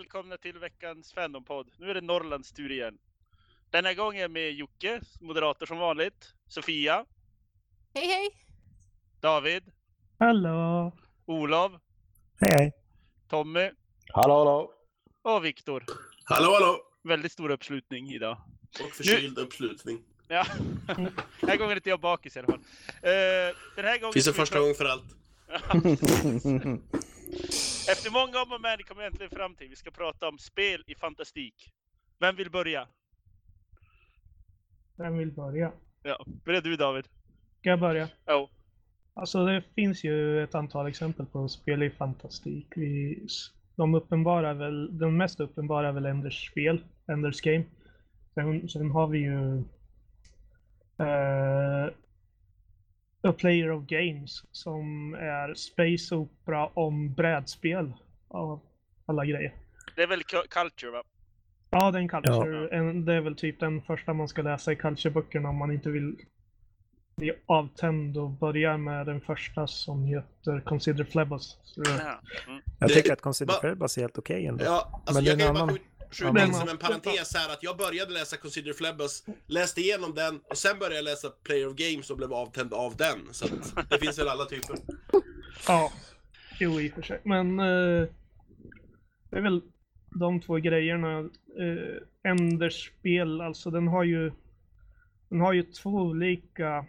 Välkomna till veckans Fandompod. Nu är det Norrlands tur igen. Den här gången med Jocke, moderator som vanligt, Sofia, Hej hej! David, Hallå! Olof, Hej, hej. Tommy Hallå, hallå! och Viktor. Hallå, hallå! Väldigt stor uppslutning idag. Och förkyld uppslutning. Ja, den här gången är inte jag bakis i alla fall. Eh, den här gången Finns vi första pra- gång för allt. Efter många om och men kommer vi äntligen fram till vi ska prata om spel i fantastik. Vem vill börja? Vem vill börja? Ja, börja du David. Ska jag börja? Ja. Alltså det finns ju ett antal exempel på spel i fantastik. Vi, de uppenbara väl, den mest uppenbara är väl Enders spel, Enders game. Sen, sen har vi ju eh, A Player of Games som är Space Opera om brädspel av alla grejer. Det är väl cu- culture va? Ja, den culture, en, det är väl typ den första man ska läsa i cultureböckerna om man inte vill bli avtänd och börja med den första som heter Consider Flebos. Ja. Mm. Jag Det- tycker att Consider Flebos är helt okej ändå. Ja, alltså Men det är jag kan en bara annan- skjut- skjuta in som en parentes här att jag började läsa Consider Flebus, läste igenom den och sen började jag läsa Player of Games och blev avtänd av den. Så att det finns väl alla typer. ja, jo i och för sig. Men eh, det är väl de två grejerna. Eh, Enders spel, alltså den har ju den har ju två olika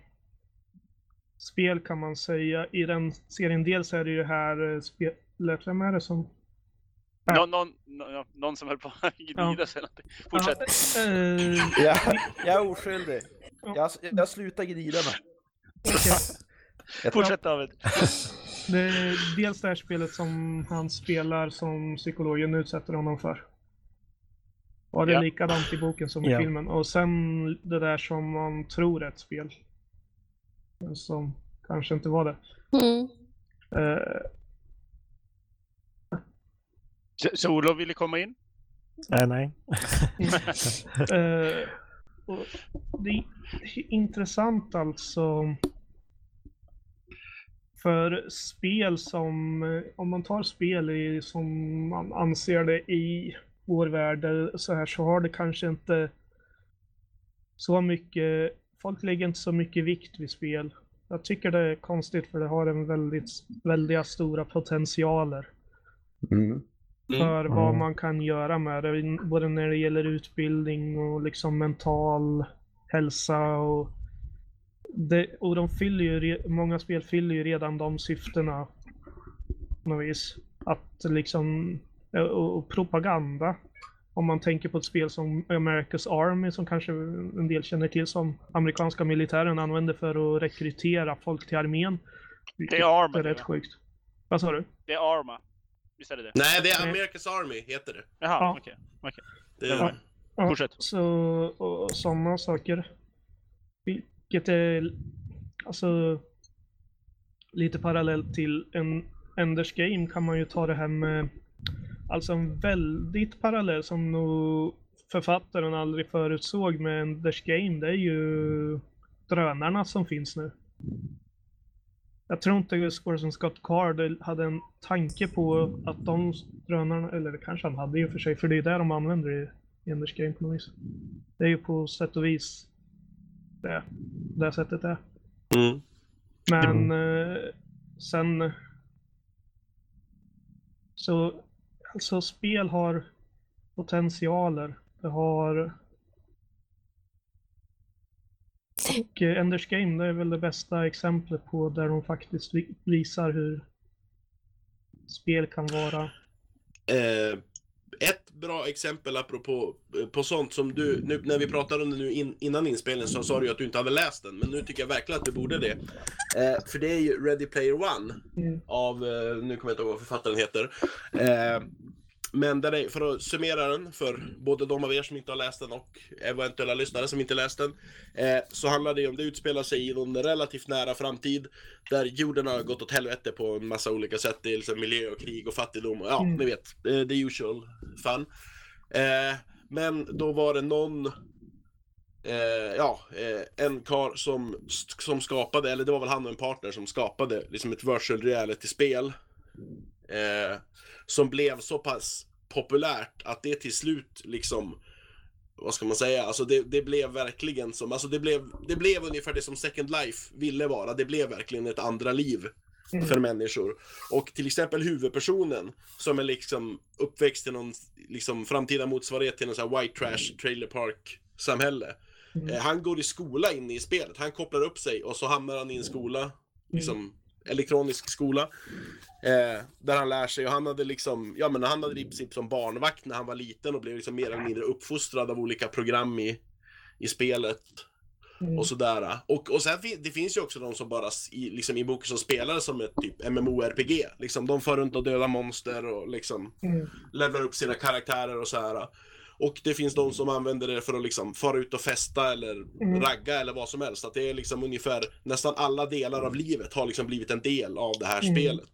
spel kan man säga. I den serien dels är det ju här eh, spelet, vem är det som Ja. Någon, någon, nå- någon som höll på att gnida Ja. sig. Fortsätt. Ja, eh, Ja, jag är oskyldig. Jag, jag slutar glida mig. Jag Fortsätt David. Det är dels det här spelet som han spelar som psykologen utsätter honom för. Och det är Ja. likadant i boken som i Ja. filmen. Och sen det där som man tror är ett spel. Men som kanske inte var det. Mm. Eh, Så- Olof ville komma in? Nej, nej. eh, det är intressant alltså. För spel som, eh, om man tar spel i, som man anser det i vår värld eh, så här så har det kanske inte så mycket, folk lägger inte så mycket vikt vid spel. Jag tycker det är konstigt för det har en väldigt, väldiga stora potentialer Mm. För vad Mm. man kan göra med det, både när det gäller utbildning och liksom mental hälsa och det, och de fyller ju, många spel fyller ju redan de syftena på något vis. Att liksom, eh, och, och propaganda. Om man tänker på ett spel som America's Army som kanske en del känner till som amerikanska militären använder för att rekrytera folk till armén. Det är Arma. Det är rätt sjukt. Vad sa du? Det är Arma. Visst är det det? Nej, det är America's Army, heter det. Jaha, Ja. okej. okej. det Ja. är, Ja, Fortsätt. Så, och sådana saker. Vilket är alltså lite parallellt till en Enders Game kan man ju ta det här med alltså en väldigt parallell som nog författaren aldrig förutsåg med Enders Game. Det är ju drönarna som finns nu. Jag tror inte Scoresson Scott Card hade en tanke på att de drönarna, eller det kanske han hade i och för sig, för det är där de använder i Enders Game på något vis. Det är ju på sätt och vis det, det sättet det är. mm. Men eh, sen... Så alltså spel har potentialer. Det har... Och eh, Enders Game det är väl det bästa exemplet på där de faktiskt vi- visar hur spel kan vara. Eh, ett bra exempel apropå eh, på sånt som du, nu, när vi pratade om det nu in, innan inspelningen så sa du att du inte hade läst den, men nu tycker jag verkligen att du borde det. Eh, för det är ju Ready Player One Mm. av, eh, nu kommer jag inte ihåg vad författaren heter. Eh, men där är, för att summera den för både de av er som inte har läst den och eventuella lyssnare som inte läst den. Eh, så handlar det om, det utspelar sig i en relativt nära framtid där jorden har gått åt helvete på en massa olika sätt. Det är liksom miljö och krig och fattigdom och ja, Mm. ni vet, eh, the usual fun. Eh, men då var det någon Eh, ja, eh, en kar som, som skapade, eller det var väl han och en partner som skapade liksom ett virtual reality-spel. Eh, som blev så pass populärt att det till slut liksom vad ska man säga, alltså det, det blev verkligen som, alltså det blev, det blev ungefär det som Second Life ville vara, det blev verkligen ett andra liv Mm. för människor. Och till exempel huvudpersonen som är liksom uppväxt i någon liksom framtida motsvarighet till någon sån här white trash trailer park samhälle. Mm. Eh, han går i skola inne i spelet, han kopplar upp sig och så hamnar han i en skola, liksom elektronisk skola. Eh, där han lär sig och han hade liksom, ja men han hade i princip som barnvakt när han var liten och blev liksom mer eller mindre uppfostrad av olika program i, i spelet Mm. och sådär. Och, och sen det finns ju också de som bara i, liksom i boken som spelar som ett typ MMORPG. Liksom, de far runt och dödar monster och liksom Mm. levlar upp sina karaktärer och så här. Och det finns de som använder det för att liksom fara ut och festa eller Mm. ragga eller vad som helst. Att det är liksom ungefär nästan alla delar av livet har liksom blivit en del av det här Mm. spelet.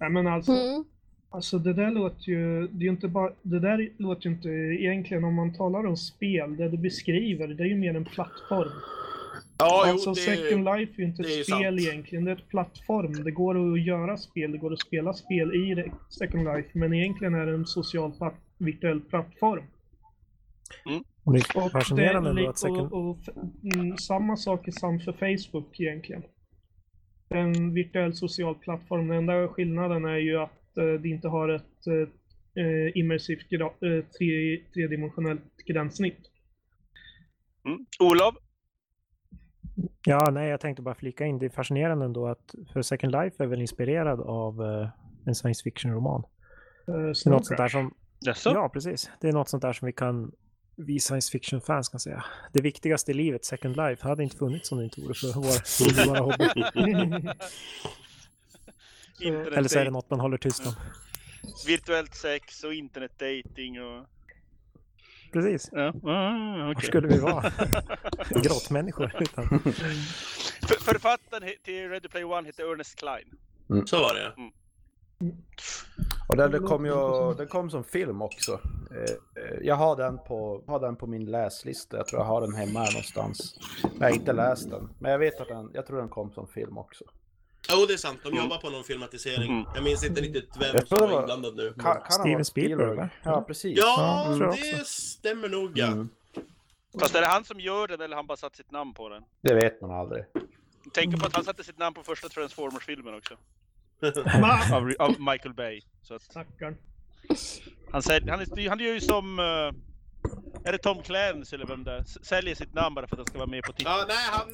Nej men alltså, Mm. alltså det där låter ju, det är ju inte bara, det där låter ju inte egentligen om man talar om spel, det du beskriver, det är ju mer en plattform. Ja, alltså jo, det Second Life är ju inte ett spel sant. egentligen, det är ett plattform. Det går att göra spel, det går att spela spel i Second Life, men egentligen är det en social virtuell plattform. Och det är Och, fascinerande det, och, att och, f- mm, samma sak är sant för Facebook egentligen. En virtuell social plattform, den enda skillnaden är ju att eh, det inte har ett eh, eh, immersivt gra- eh, tre, tredimensionellt gränssnitt. Mm. Olof? Ja, nej, jag tänkte bara flika in. Det är fascinerande ändå att för Second Life är väl inspirerad av eh, en science fiction-roman. Eh, Det är något sånt där som... Jaså? Ja, precis. Det är något sånt där som vi kan vi science fiction-fans kan säga. Det viktigaste i livet, Second Life, hade inte funnits om det inte vore för vår underbara hobby. Eller så är det något man håller tyst om. virtuellt sex och internetdating och... Precis. Ja, ah, Var okej. skulle vi vara? Grottmänniskor. Utan... För, författaren till Ready Player One heter Ernest Klein. Så var det. Och den, den, kom ju, den kom som film också. Eh, eh, Jag har den, på, har den på min läslista. Jag tror jag har den hemma här någonstans. Men jag har inte läst den. Men jag vet att den, jag tror den kom som film också. Jo, det är sant. De jobbar på någon filmatisering. Mm. Jag minns inte riktigt vem som var inblandad nu. Kan, kan Steven Spielberg, va? Ja, precis. Ja, jag det stämmer nog ja. Mm. Fast är det han som gör den eller har han bara satt sitt namn på den? Det vet man aldrig. Tänk på att han satte sitt namn på första Transformers-filmen också. Av, av Michael Bay. Så att han, sälj, han, är, han gör ju som... eh, är det Tom Clancy eller vem det är? Säljer sitt namn bara för att han ska vara med på titeln. Ja, nej, han,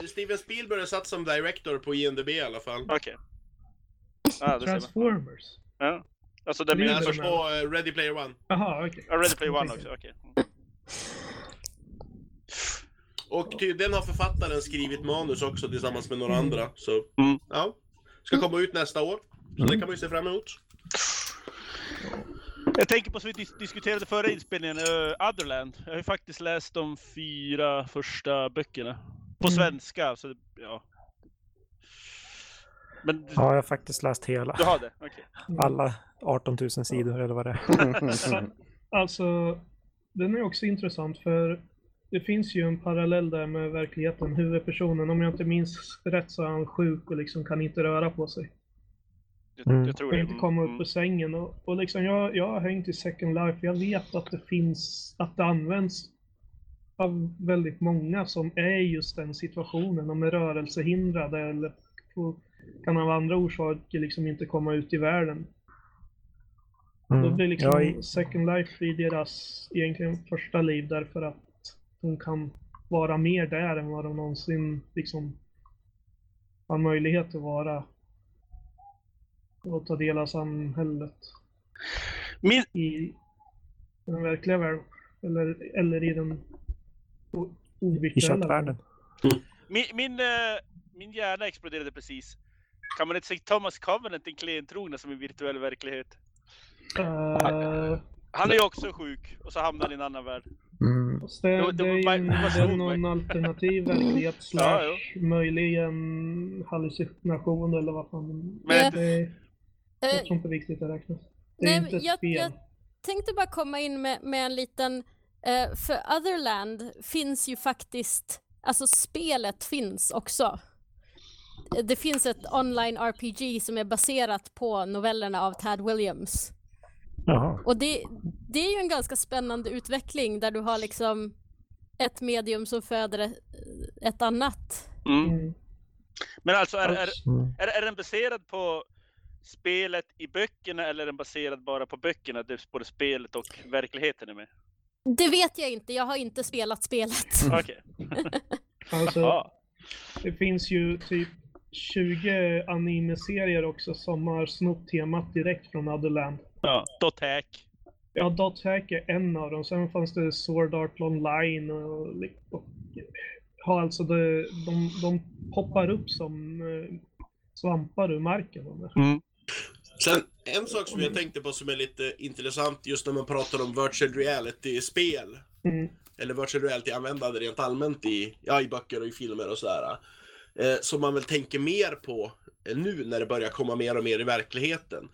eh, Steven Spielberg är satt som director på IMDB i alla fall. Okej. Ser man. Transformers. Ja. Alltså den det Alltså på eh, Ready Player One. Jaha, okej. Ja, Ready Player One också, okej. Mm. Och tydligen har författaren skrivit manus också tillsammans med några Mm. andra. Så, Mm. ja. Ska komma ut nästa år. Så Mm. det kan man ju se fram emot. Jag tänker på som vi dis- diskuterade förra inspelningen, uh, Otherland. Jag har ju faktiskt läst de fyra första böckerna. På Mm. svenska, så ja. Men Ja, jag har faktiskt läst hela. du har det? Okej. Alla 18 000 sidor eller vad det är. Alltså, den är också intressant för det finns ju en parallell där med verkligheten. Huvudpersonen, om jag inte minns rätt så är han sjuk och liksom kan inte röra på sig. Mm. jag tror Kan det. inte komma upp Mm. ur sängen. Och, och liksom jag, jag har hängt i Second Life. Jag vet att det finns, att det används av väldigt många som är just den situationen. De är rörelsehindrade eller på, kan av andra orsaker liksom inte komma ut i världen. Då Mm. blir liksom Ja, i, Second Life i deras egentligen första liv därför att de kan vara mer där än vad de någonsin liksom har möjlighet att vara och ta del av samhället Min, i den verkliga världen. Eller, eller i den ovirtuella chattvärlden. min, min, eh, min hjärna exploderade precis. Kan man inte se Thomas Covenant, den klientrogna, som en virtuell verklighet? Uh, Han är ju också sjuk och så hamnar han i en annan värld. Mm. fast det, Det var- det, det var är ju bara- en, det var det så är mig. någon alternativ verklighet Ja, slash möjligen hallucination eller vad fan. Men Ja. Det, Eh, jag tror inte riktigt det räknas. Det är Nej, inte ett jag- spel. jag- tänkte bara komma in med, med en liten... Eh, för Otherland finns ju faktiskt... Alltså spelet finns också. Eh, Det finns ett online RPG som är baserat på novellerna av Tad Williams. Jaha. Och det, det är ju en ganska spännande utveckling där du har liksom ett medium som föder ett, annat. Mm. Mm. Men alltså, är, är, Mm. är, är den baserad på spelet i böckerna eller är den baserad bara på böckerna? Där både spelet och verkligheten är med? Det vet jag inte, jag har inte spelat spelet. Okej. Alltså, det finns ju typ 20 anime-serier också som har snott temat direkt från Otherland. ja. Dot hack. Ja, Dot Hack är en av dem. Sen fanns det Sword Art Online och, och ja, alltså det, de, de poppar upp som eh, svampar ur marken. Mm. Sen, en sak som jag tänkte på som är lite intressant just när man pratar om virtual reality-spel. Mm. Eller virtual reality-användande rent allmänt i, ja, i böcker och i filmer och sådär. Eh, som man väl tänker mer på nu när det börjar komma mer och mer i verkligheten.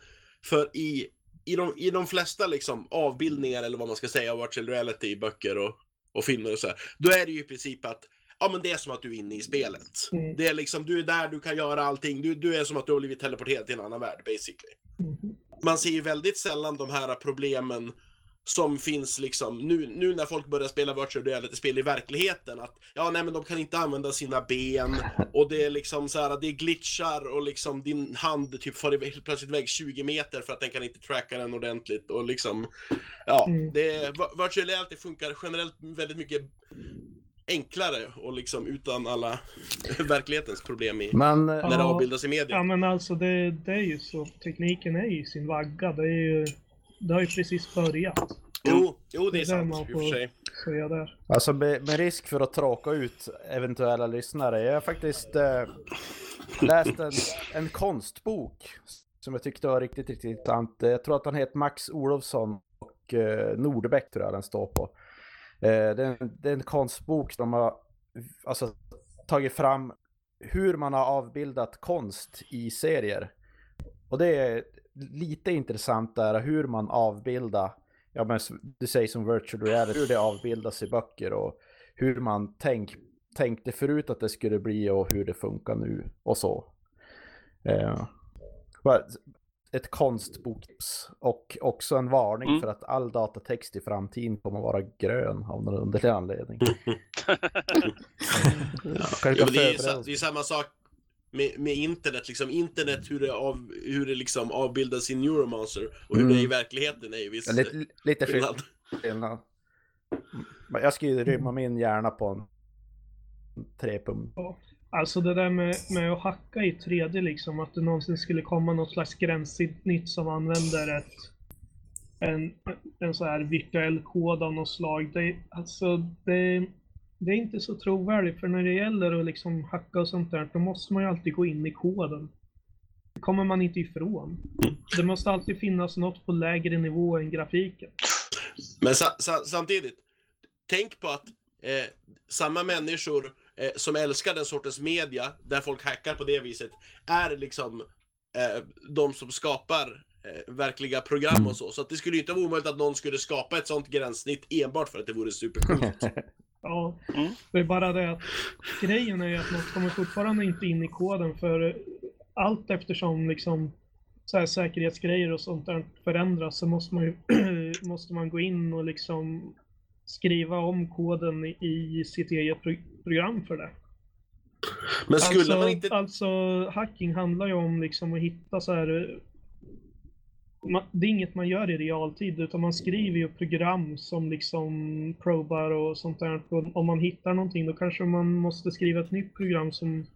För i, i, de, i de flesta liksom avbildningar eller vad man ska säga av virtual reality böcker och, och filmer och så här, då är det ju i princip att Ja men det är som att du är inne i spelet. Mm. Det är liksom, du är där, du kan göra allting. Du, du är som att du har blivit teleporterad till en annan värld basically Mhm. man ser ju väldigt sällan de här problemen som finns liksom nu, nu när folk börjar spela virtual reality-spel i verkligheten. Att ja, nej men de kan inte använda sina ben och det är liksom så här, det är glitchar och liksom din hand typ far plötsligt iväg 20 meter för att den kan inte tracka den ordentligt och liksom ja, Mm. det virtual reality funkar generellt väldigt mycket enklare och liksom utan alla verklighetens problem i, Men när det avbildas i media. Ja men alltså det, det är ju så. Tekniken är ju i sin vagga. Det, är ju, det har ju precis börjat. Jo, jo det är sant man i och för får- sig. Där. Alltså med, med risk för att tråka ut eventuella lyssnare. Jag har faktiskt eh, läst en, en konstbok som jag tyckte var riktigt, riktigt intressant. Jag tror att han heter Max Olofsson och eh, Nordbäck tror jag den står på. Eh, det, är en, det är en konstbok som har alltså, tagit fram hur man har avbildat konst i serier. Och det är lite intressant där hur man avbildar ja men s- du säger som virtual reality, hur det avbildas i böcker och hur man tänk, tänkte förut att det skulle bli och hur det funkar nu och så. Eh, ett konstboktips och också en varning Mm. för att all datatext i framtiden kommer att vara grön av någon underlig anledning. Kan men det, är, det är samma sak med, med internet. Liksom. Internet, hur det, av, hur det liksom avbildas i Neuromancer och hur Mm. det är i verkligheten är ju viss Lite, lite skillnad. skillnad. Men Jag skulle ju rymma min hjärna på en trepum. Alltså det där med, med att hacka i 3D liksom, att det någonsin skulle komma något slags gränssnitt som använder ett en, en så här virtuell kod av något slag. Det, alltså det, det är inte så trovärdigt för när det gäller att liksom hacka och sånt där, då måste man ju alltid gå in i koden. Det kommer man inte ifrån. Det måste alltid finnas något på lägre nivå än grafiken. Men sa, sa, samtidigt, tänk på att eh, samma människor eh, som älskar den sortens media, där folk hackar på det viset, är liksom eh, de som skapar eh, verkliga program och så. Så att det skulle inte vara omöjligt att någon skulle skapa ett sånt gränssnitt enbart för att det vore supercoolt. Ja, Mm. det är bara det att grejen är att man kommer fortfarande inte in i koden för allt eftersom liksom så här säkerhetsgrejer och sånt där förändras så måste man ju måste man gå in och liksom skriva om koden i, sitt eget pro program för det. Men skulle alltså, man inte... alltså hacking handlar ju om liksom att hitta så här man, det är inget man gör i realtid utan man skriver ju program som liksom probar och sånt där. Och om man hittar någonting då kanske man måste skriva ett nytt program som...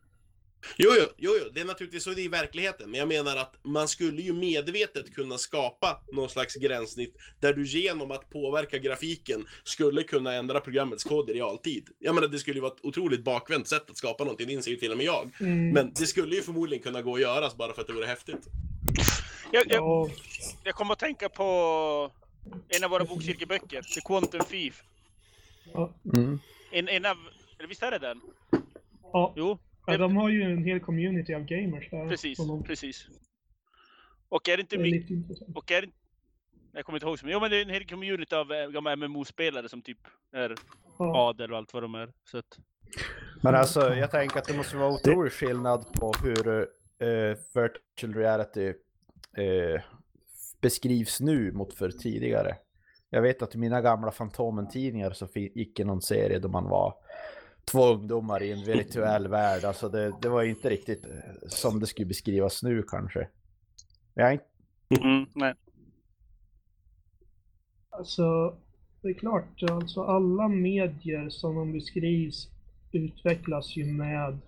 Jo, jo, jo, jo, det är naturligtvis så det är i verkligheten, men jag menar att man skulle ju medvetet kunna skapa någon slags gränssnitt där du genom att påverka grafiken skulle kunna ändra programmets kod i realtid. Jag menar, det skulle ju vara ett otroligt bakvänt sätt att skapa någonting, det inser ju till och med jag. Mm, Men det skulle ju förmodligen kunna gå att göras bara för att det vore häftigt. Jag, jag, ja, jag kommer att tänka på en av våra bokkirkeböcker, The Quantum Thief. ja, Mm. En, en av, eller visst är det den? ja, Jo, ja, de har ju en hel community av gamers där. precis, de- precis. Och är det inte det är mycket, lite intressant. och är det, jag kommer inte ihåg, men jo men det är en hel community av eh, gamla MMO-spelare som typ är Ja, adel och allt vad de är. Så att, Men alltså, jag tänker att det måste vara otrolig skillnad på hur eh, virtual reality eh, beskrivs nu mot för tidigare. Jag vet att i mina gamla Fantomen-tidningar så gick det någon serie då man var två ungdomar i en virtuell värld. Alltså det, det var ju inte riktigt eh, som det skulle beskrivas nu kanske. Inte Mm, nej. Alltså, det är klart, alltså alla medier som de beskrivs utvecklas ju med...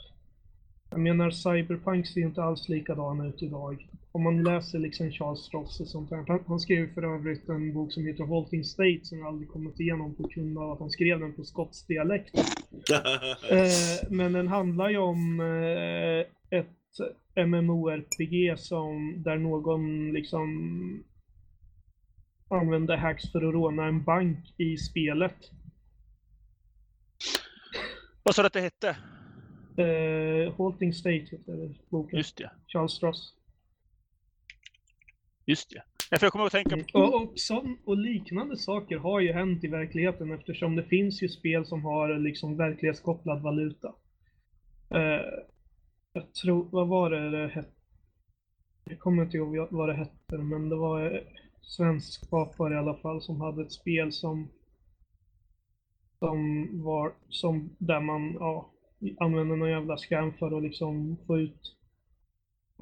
Jag menar, Cyberpunk ser ju inte alls likadan ut idag. Om man läser liksom Charles Ross och sånt där. Han, han skrev för övrigt en bok som heter Halting State som jag aldrig kommit igenom på grund av att han skrev den på skotsk dialekt. Eh, men den handlar ju om eh, ett MMORPG som, där någon liksom använde hacks för att råna en bank i spelet. Vad sa du att det hette? Eh, Halting State heter boken. Just det. Charles Stross. Just det. Ja, för jag kommer att tänka på... Och, och, sån, och liknande saker har ju hänt i verkligheten eftersom det finns ju spel som har liksom verklighetskopplad valuta. Eh, jag tror, vad var det det hette? Jag kommer inte ihåg vad det hette, men det var eh, svensk skapare i alla fall som hade ett spel som som var som där man ja, använde någon jävla scam för att liksom få ut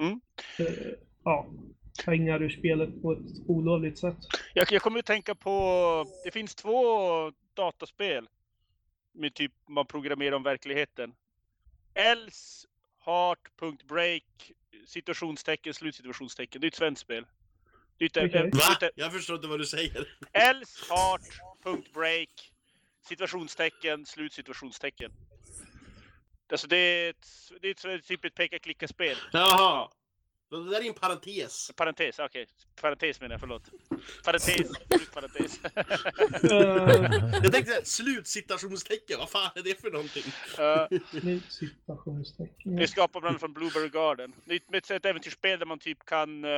Mm. eh, ja, pengar ur spelet på ett olovligt sätt. Jag, jag kommer att tänka på... Det finns två dataspel med typ man programmerar om verkligheten. Else, Heart.break, situationstecken, slutsituationstecken. Det är ett svenskt spel. Det är ett, det Va? Jag förstår inte vad du säger. Else, Heart.break, situationstecken, slutsituationstecken. Alltså det är ett, det är ett, typ ett peka-klicka-spel. Jaha. Det där är en parentes. Parentes, okej. Parentes menar jag, förlåt. Parentes, slutparentes. Eh, Jag tänkte slutcitationstecken, vad fan är det för någonting? uh, Slut citationstecken. det är skapat bland annat från Blueberry Garden. Det är ett, ett äventyrsspel där man typ kan eh,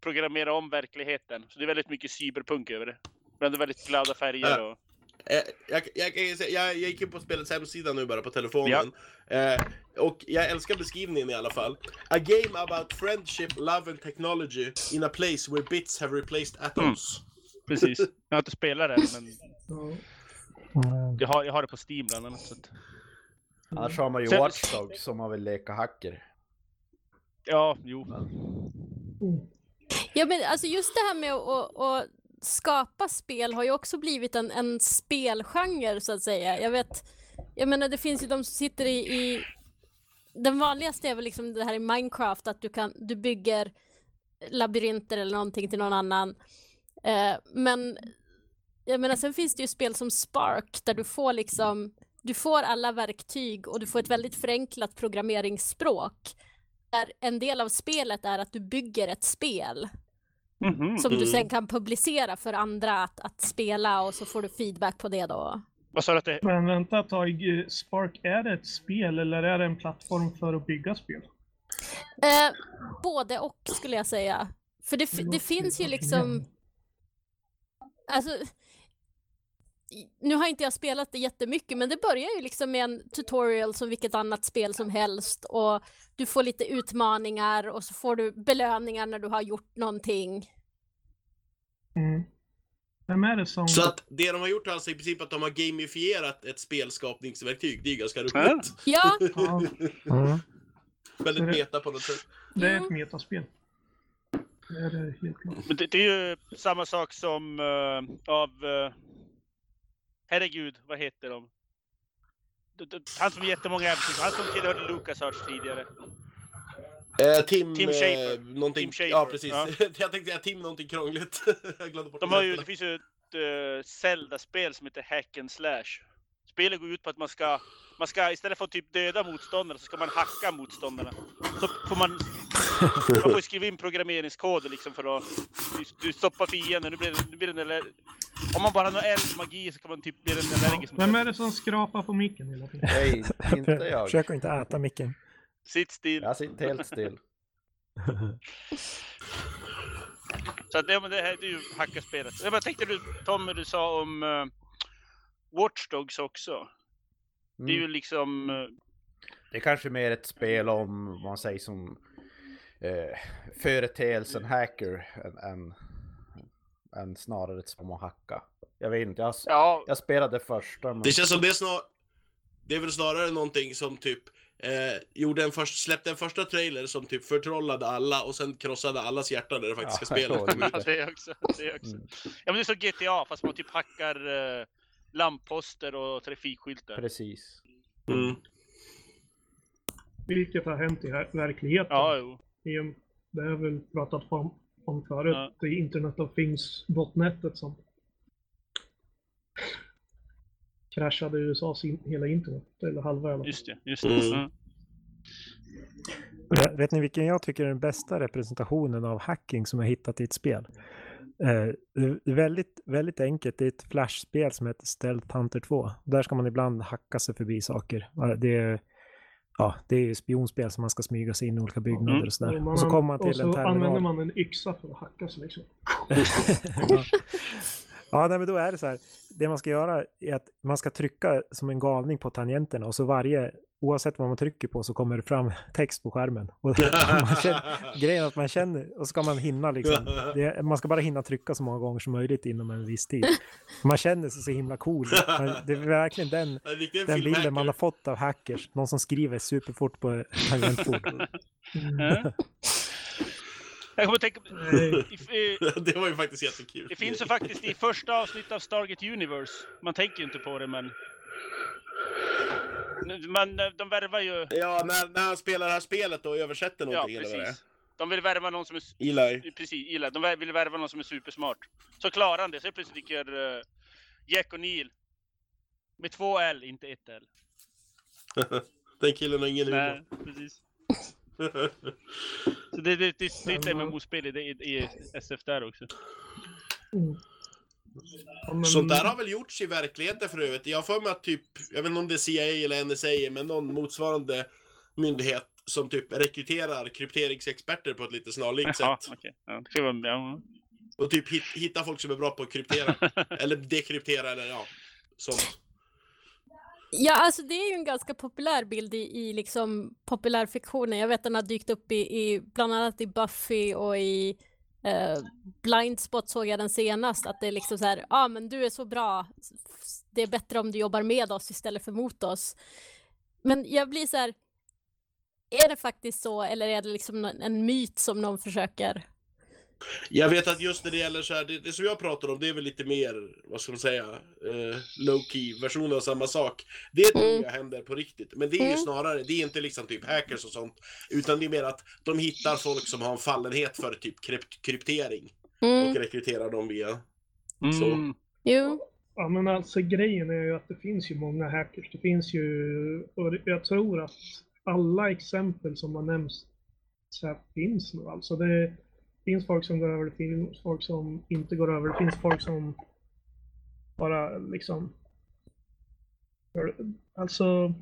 programmera om verkligheten. Så det är väldigt mycket cyberpunk över det. Men det är väldigt glada färger och... Eh, jag, jag, jag, jag gick in på spelets hemsida nu bara på telefonen. Eh, och jag älskar beskrivningen i alla fall. A game about friendship, love and technology in a place where bits have replaced atoms. Precis. Jag har inte spelat det, men Ja. Mm. jag har, jag har det på Steam bland annat. Så att, Annars har man ju Sen- Watch Dogs som man vill leka hacker. ja, jo. Mm. Ja men alltså just det här med att, att, att skapa spel har ju också blivit en, en spelgenre så att säga. Jag vet, jag menar det finns ju de som sitter i, i den vanligaste är väl liksom det här i Minecraft att du kan, du bygger labyrinter eller någonting till någon annan. Eh, men jag menar sen finns det ju spel som Spark där du får liksom, du får alla verktyg och du får ett väldigt förenklat programmeringsspråk. Där en del av spelet är att du bygger ett spel Mhm. som du Mm. sen kan publicera för andra att, att spela och så får du feedback på det då. Vad sa du att det Men vänta ett tag, Spark, är det ett spel eller är det en plattform för att bygga spel? Eh, både och skulle jag säga. För det, det finns ju liksom... Alltså... Nu har inte jag spelat det jättemycket men det börjar ju liksom med en tutorial som vilket annat spel som helst och du får lite utmaningar och så får du belöningar när du har gjort någonting. Mm. Vem är det som... Så att det de har gjort är alltså i princip att de har gamifierat ett spelskapningsverktyg. Det är ganska roligt. Ja, Ja, Mm. Väldigt meta på något sätt. det är ett metaspel. Det är det helt klart. Det, det är ju samma sak som eh, av... Uh, herregud, vad heter de? Han som jättemånga äventyr, han som tillhörde LucasArts tidigare. Eh, Tim... Tim. Eh, någonting, Tim Schafer, Ja, precis. ja. jag tänkte säga Tim någonting krångligt. jag glömde bort De har ju, det finns ju ett uh, Zelda-spel som heter Hack and Slash. Spelet går ut på att man ska, man ska istället för att typ döda motståndarna så ska man hacka motståndarna. Så får man, man får skriva in programmeringskoder liksom för att du, du stoppar fienden. Nu blir, nu blir den om man bara har någon eldmagi så kan man typ bli den allergisk Vem är det som skrapar på micken hela tiden? Nej, inte jag. Försök att inte äta micken. Sitt still. Jag sitter helt still. Så att, ja, men det här det är ju hackerspelet. Jag bara tänkte du Tommy, du sa om uh, Watch Dogs också. Det är ju Mm. liksom... eh, Det är kanske mer ett spel om, vad man säger som eh, företeelsen hacker än, än än snarare som att hacka. Jag vet inte, jag, Ja, jag spelade första men... Det känns som det är snar... Det är väl snarare någonting som typ eh, gjorde en först, släppte en första trailer som typ förtrollade alla och sen krossade allas hjärtan i det faktiska Ja, spelet. ja, ja, det också. Det också. Mm. Ja, men det är så GTA fast man typ hackar uh, lampposter och trafikskyltar. Precis. Mm. Vilket har hänt i här- verkligheten. Ja, jo. Det vi väl pratat om, om förut. Ja. Det är Internet of Things-botnetet som kraschade USAs in, hela internet. Eller halva i. Just det. Just det. Mm. Mm. Vet- ni vilken jag tycker är den bästa representationen av hacking som jag hittat i ett spel? Eh, det är väldigt, väldigt enkelt. Det är ett flashspel som heter Stealth Hunter 2. Där ska man ibland hacka sig förbi saker. Ja, Det är, ja, det är spionspel som man ska smyga sig in i olika byggnader Mm. och sådär. Och, man, Och så kommer man och till så en använder man en yxa för att hacka sig liksom. ja, ja nej, men då är det så här. Det man ska göra är att man ska trycka som en galning på tangenterna och så varje, oavsett vad man trycker på så kommer det fram text på skärmen. Och man känner, grejen är att man känner, och så ska man hinna liksom, det, man ska bara hinna trycka så många gånger som möjligt inom en viss tid. Man känner sig så himla cool. Det är verkligen den, En riktig den bilden man har fått av hackers. Någon som skriver superfort på tangentbord. Ja. Jag kommer att tänka... I, det var ju faktiskt jättekul. det finns ju faktiskt i första avsnittet av Stargate Universe. Man tänker ju inte på det men... Man, de värvar ju... Ja, när, när han spelar det här spelet och översätter Ja, någonting eller vad det är. precis. De vill värva någon som är... Eli. Precis, illa. De vill värva någon som är supersmart. Så klarar han det. Så plötsligt dyker uh, Jack och Neil. Med två L, inte ett L. Den killen har ingen Nej, humor. precis. Så det, det, det, det är ett MMO-spel i, i, i SF där också. Ja, men- Sånt där har väl gjorts i verkligheten för övrigt. Jag har för mig att typ, jag vet inte om det är CIA eller NSA, men någon motsvarande myndighet som typ rekryterar krypteringsexperter på ett lite snarlikt sätt. Ja, det vara- ja. Och typ hit, hitta folk som är bra på att kryptera. eller dekryptera eller ja, sånt. Ja, alltså det är ju en ganska populär bild i, i liksom populärfiktionen. Jag vet den har dykt upp i, i bland annat i Buffy och i Eh, blind Blindspot såg jag den senast. Att det är liksom så här, ja ah, men du är så bra. Det är bättre om du jobbar med oss istället för mot oss. Men jag blir så här, är det faktiskt så eller är det liksom en myt som någon försöker? Jag vet att just när det gäller så här, det, det som jag pratar om, det är väl lite mer, vad ska man säga, eh, low-key version av samma sak. Det tror Mm. jag händer på riktigt. Men det är ju Mm. snarare, det är inte liksom typ hackers och sånt, utan det är mer att de hittar folk som har en fallenhet för typ krypt, kryptering Mm, och rekryterar dem via. Mm. jo. Ja men alltså grejen är ju att det finns ju många hackers. Det finns ju, och jag tror att alla exempel som har nämnts så här finns nu. Alltså det finns folk som går över, det finns folk som inte går över, det finns folk som bara liksom... Alltså...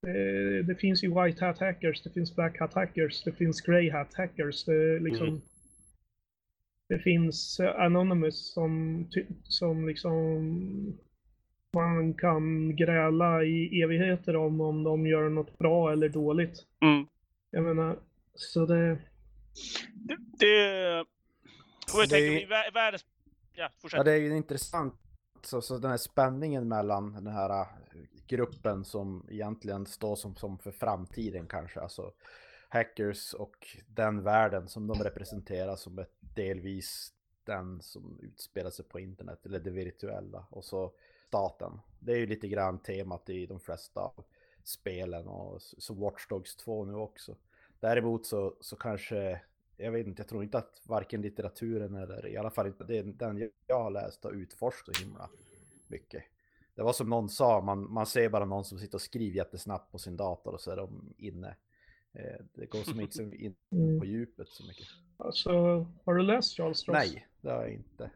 Det, det finns ju white hat hackers, det finns black hat hackers, det finns grey hat hackers. Det liksom... Mm. Det finns eh, Anonymous som, som liksom man kan gräla i evigheter om om de gör något bra eller dåligt. Mm. Jag menar, så det... Det... det... Och jag tänker, ju- världens... Ja, fortsätt. Ja, det är ju intressant. Så, så den här spänningen mellan den här äh, gruppen som egentligen står som, som för framtiden kanske, alltså hackers och den världen som de representerar som ett delvis den som utspelar sig på internet eller det virtuella och så staten. Det är ju lite grann temat i de flesta spelen och så Watch Dogs 2 nu också. Däremot så, så kanske, jag vet inte, jag tror inte att varken litteraturen eller i alla fall inte den, den jag har läst har utforskat så himla mycket. Det var som någon sa, man, man ser bara någon som sitter och skriver jättesnabbt på sin dator och så är de inne. Eh, Det går som inte in Mm. på djupet så mycket. Alltså, har du läst Charles Stross? Nej, det har jag inte.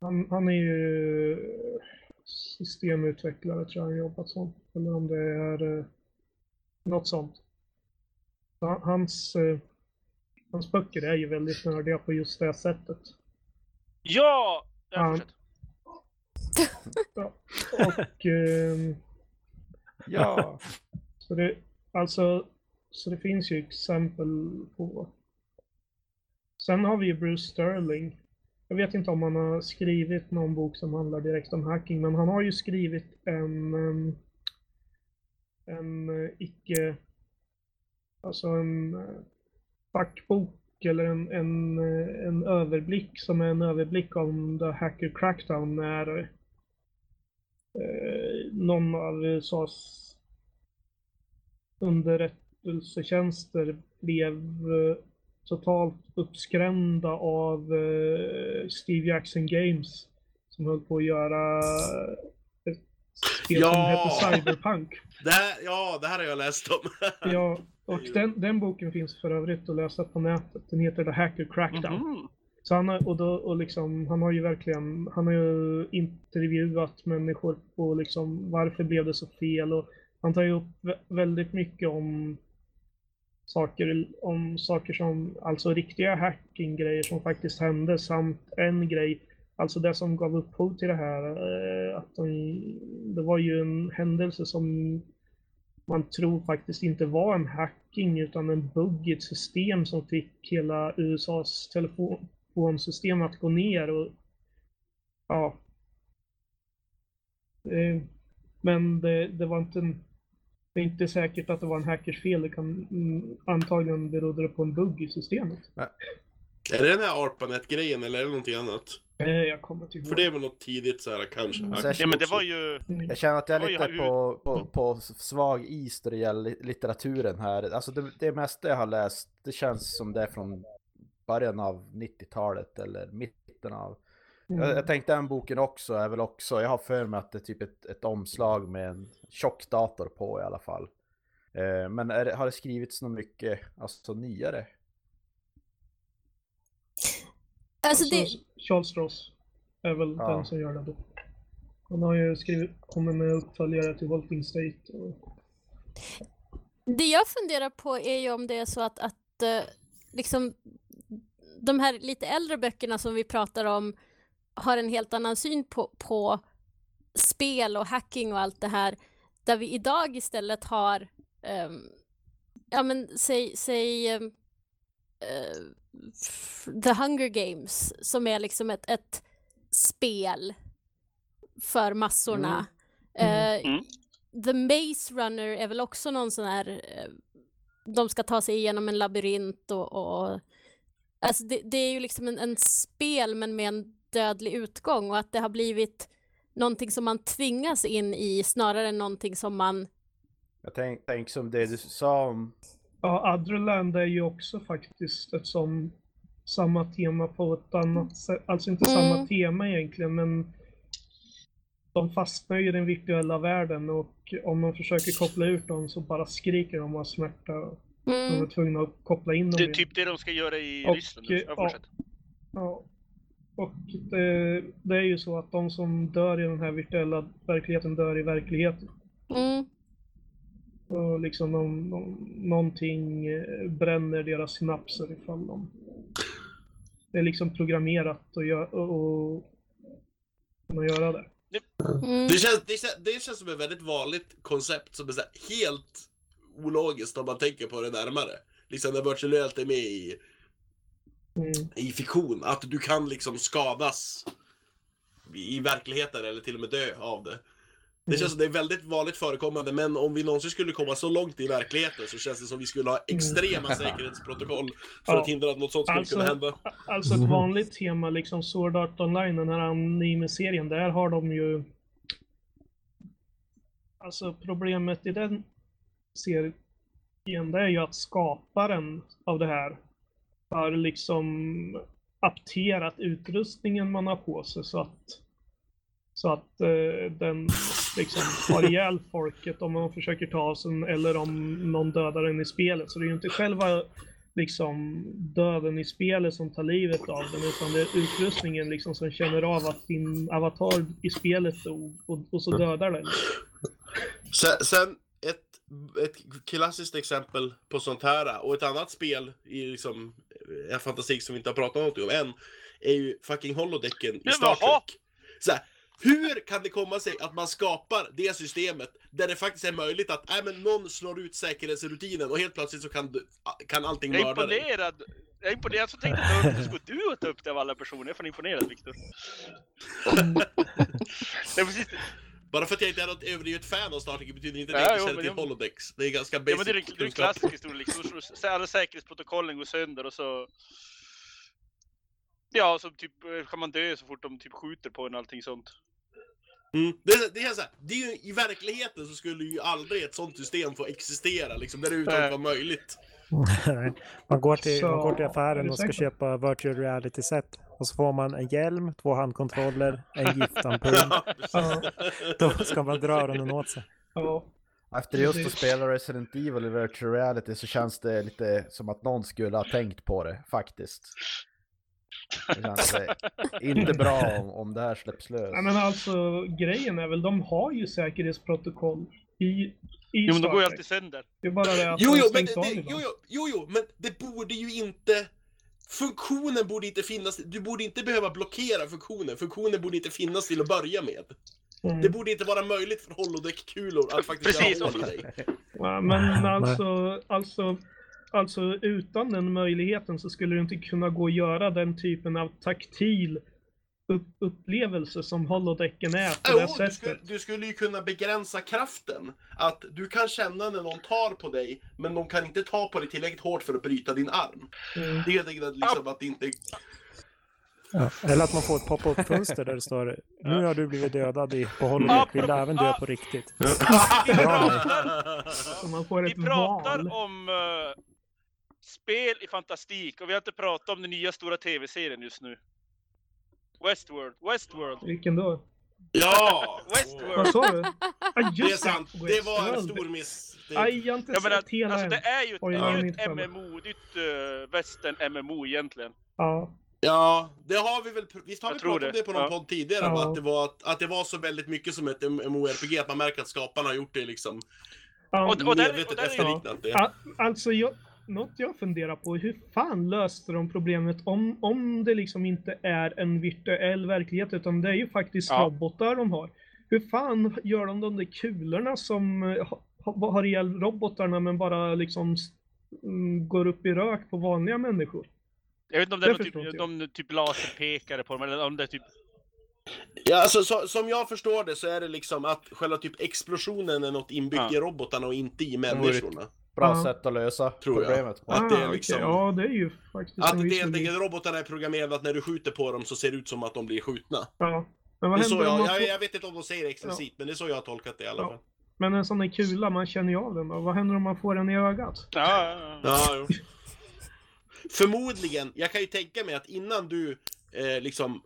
Han, han är ju systemutvecklare tror jag han jobbat som. Eller om det är eh, något sånt. Han- Hans, eh, hans böcker är ju väldigt nördiga på just det sättet. Ja! ja Ja. Och ehm, Ja, så det, alltså, så det finns ju exempel på Sen har vi ju Bruce Sterling. Jag vet inte om han har skrivit någon bok som handlar direkt om hacking, men han har ju skrivit en, em, en eh, icke, alltså en eh, fackbok eller en, en, eh, en överblick som är en överblick om The Hacker Crackdown när eh, någon av USAs underrättelsetjänster blev eh, totalt uppskrämda av eh, Steve Jackson Games som höll på att göra ett spel som Ja! hette Cyberpunk. Det här, ja, det här har jag läst om. Ja, och den, den boken finns för övrigt att läsa på nätet. Den heter The Hacker Crackdown. Mhm. Så han har, och då, och liksom, han har ju verkligen, han har ju intervjuat människor på liksom varför blev det så fel och han tar ju upp vä- väldigt mycket om saker, om saker som, alltså riktiga hacking-grejer som faktiskt hände samt en grej, alltså det som gav upphov till det här, eh, att de, det var ju en händelse som man tror faktiskt inte var en hacking utan en bugg i ett system som fick hela USAs telefonsystem att gå ner och ja. Eh, men det, det var inte en, det är inte säkert att det var en hackers fel. Det kan mm, antagligen berodde det på en bugg i systemet. Är det den här ARPANET-grejen eller är det någonting annat? Eh, Jag kommer inte ihåg. För det är väl något tidigt så här kanske. Mm. Ja men det var ju... Jag känner att jag är lite på, på, på svag is då det gäller li- litteraturen här. Alltså det, det mesta jag har läst, det känns som det är från början av 90-talet eller mitten av. Jag, Mm. jag tänkte den boken också är väl också, jag har för mig att det är typ ett, ett omslag med en tjock dator på i alla fall. Eh, men är har det skrivits något mycket, alltså nyare? Alltså det, Alltså, Charles Stross är väl Ja. den som gör det då. Han har ju skrivit, kommit med uppföljare till Wolfing State. Och, det jag funderar på är ju om det är så att, att eh, liksom de här lite äldre böckerna som vi pratar om har en helt annan syn på, på spel och hacking och allt det här. Där vi idag istället har, ehm, ja men säg, säg eh, f- The Hunger Games som är liksom ett, ett spel för massorna. Mm. Eh, Mm. The Maze Runner är väl också någon sån här, eh, de ska ta sig igenom en labyrint och, och alltså det, det är ju liksom en, en spel men med en dödlig utgång och att det har blivit någonting som man tvingas in i snarare än någonting som man, Jag tänk, tänk som det du sa om ja, Otherland är ju också faktiskt ett som samma tema på ett annat sätt. Alltså inte Mm. samma tema egentligen, men de fastnar ju i den virtuella världen och om man försöker koppla ut dem så bara skriker de av smärta. De mm, är tvungna att koppla in dem Det är igen. typ det de ska göra i Och, Ryssland. Ja. Ja. Och det, det är ju så att de som dör i den här virtuella verkligheten dör i verkligheten. mm, Och liksom någon, någon, någonting eh, bränner deras synapser ifall de... Det är liksom programmerat att göra, och, och kunna göra det. mm. Det känns, det, känns, det känns som ett väldigt vanligt koncept som är så här helt ologiskt om man tänker på det närmare. Liksom när virtual reality är med i, Mm. i fiktion. Att du kan liksom skadas i verkligheten eller till och med dö av det. Det Mm. känns som det är väldigt vanligt förekommande men om vi någonsin skulle komma så långt i verkligheten så känns det som vi skulle ha extrema säkerhetsprotokoll för Mm. Ja. att hindra att något sånt skulle Alltså- kunna hända. Alltså ett vanligt tema, liksom Sword Art Online, den här anime-serien, där har de ju... Alltså problemet i den serien, det är ju att skaparen av det här har liksom apterat utrustningen man har på sig så att så att eh, den liksom har ihjäl folket om man försöker ta sig eller om någon dödar den i spelet. Så det är ju inte själva liksom döden i spelet som tar livet av den utan det är utrustningen liksom som känner av att din avatar i spelet dog och, och så dödar den. Sen, sen ett, ett klassiskt exempel på sånt här och ett annat spel i liksom en fantastik som vi inte har pratat någonting om än är ju fucking holodecken i Star! Trek. Så här, hur kan det komma sig att man skapar det systemet där det faktiskt är möjligt att äh, men någon slår ut säkerhetsrutinen och helt plötsligt så kan, du, kan allting Jag är mörda dig? imponerad. Jag är imponerad så tänkte jag ta upp det. Skulle du ta upp det av alla personer? Jag är fan imponerad Viktor. Precis. Bara för att jag inte är något överdrivet fan av Star Trek betyder inte det Ja, att jag känner till jag- Holodex. Det är ganska Ja, basic men det är, det är en klassisk historia liksom. Alla säkerhetsprotokollen går sönder och så... Ja, så typ eh, kan man dö så fort de typ skjuter på en och allting sånt. Mm. Det, är- det är så här, det är ju, I verkligheten så skulle ju aldrig ett sånt system få existera, liksom, där det överhuvudtaget var möjligt. Man, går till, Så, man går till är affären och ska köpa virtual reality set. Och så får man en hjälm, två handkontroller, en giftampull. Ja, Då ska man dra öronen åt sig. ja. Efter just att spela Resident Evil i virtual reality så känns det lite som att någon skulle ha tänkt på det, faktiskt. Det känns eh, inte bra om, om det här släpps lös. Nej, men alltså grejen är väl, de har ju säkerhetsprotokoll i, i Jo, men de går ju alltid sönder. Det är bara det att Jo, de jo, men det, jo, jo, jo, jo, men det borde ju inte... Funktionen borde inte finnas. Du borde inte behöva blockera funktionen. Funktionen borde inte finnas till att börja med. Mm. Det borde inte vara möjligt för holodeck-kulor att faktiskt Precis, göra hål i dig. Ja, men alltså, alltså, alltså utan den möjligheten så skulle du inte kunna gå och göra den typen av taktil upp, upplevelse som holodecken är på det Jo, du sättet. skulle, du skulle ju kunna begränsa kraften. Att du kan känna när någon tar på dig, men de kan inte ta på dig tillräckligt hårt för att bryta din arm. Mm. Det är enkelt liksom att det inte... Ja. Eller att man får ett pop-up fönster där det står Nu har du blivit dödad i, på holodeck. Vill du även dö på riktigt? Vi Bra. man får vi ett pratar val. om eh, spel i fantastik och vi har inte pratat om den nya stora tv-serien just nu. Westworld, Westworld, Vilken då? Ja! Westworld. Vad sa du? Ah, Det är sant. Det var en stor miss. Det... Aj, jag har inte Jag menar, sett hela alltså det är ju, Oj, det är ju inte ett. MMO, det är ett uh, västern-MMO egentligen. Ja. Ja, det har vi väl... Visst har Jag vi pratat om det. det på någon Ja. podd tidigare? Ja. Att, det var, att det var så väldigt mycket som ett MMORPG, att man märker att skaparna har gjort det liksom ja. Och- och där- och där är- efterliknat det. Ja, alltså, jag, något jag funderar på, hur fan löste de problemet om, om det liksom inte är en virtuell verklighet, utan det är ju faktiskt Ja. robotar de har. Hur fan gör de de där kulorna som eh, ha, har ihjäl robotarna men bara liksom mm, går upp i rök på vanliga människor? Jag vet inte om det Det är någon typ, de typ laserpekare på dem eller om det är typ... Ja, alltså, så, som jag förstår det så är det liksom att själva typ explosionen är något inbyggt Ja. i robotarna och inte i människorna. Bra Ja. sätt att lösa Tror jag. problemet på. Att det är Ah, liksom- Ja, det är ju faktiskt Att det helt enkelt robotarna är programmerade att när du skjuter på dem så ser det ut som att de blir skjutna. Ja. Men vad Det händer jag, man jag, får... jag vet inte om de säger det explicit, men det är så jag har tolkat det i alla Ja. fall. Men en sån där kula, man känner ju av den då. Vad händer om man får den i ögat? Ja, ja, ja. Ja. Förmodligen, jag kan ju tänka mig att innan du eh, liksom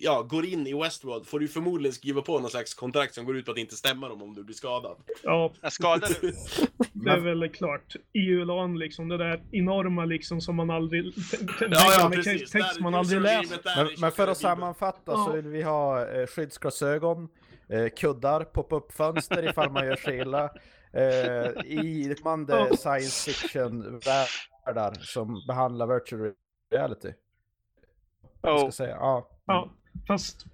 ja, går in i Westworld får du förmodligen skriva på någon slags kontrakt som går ut på att inte stämma dem om du blir skadad. Ja, Jag skadade Det är väl klart. EULAN liksom, det där enorma liksom som man aldrig... Ja, ja, precis. Text Där- man aldrig läser. Men, men för att sammanfatta Ja. så vill vi ha eh, skyddsglasögon, eh, kuddar, pop-up fönster ifall man gör sig illa. Eh, I man det Ja. science fiction-världar som behandlar virtual reality. Jag ska Oh. säga. Ja. Ja, fast...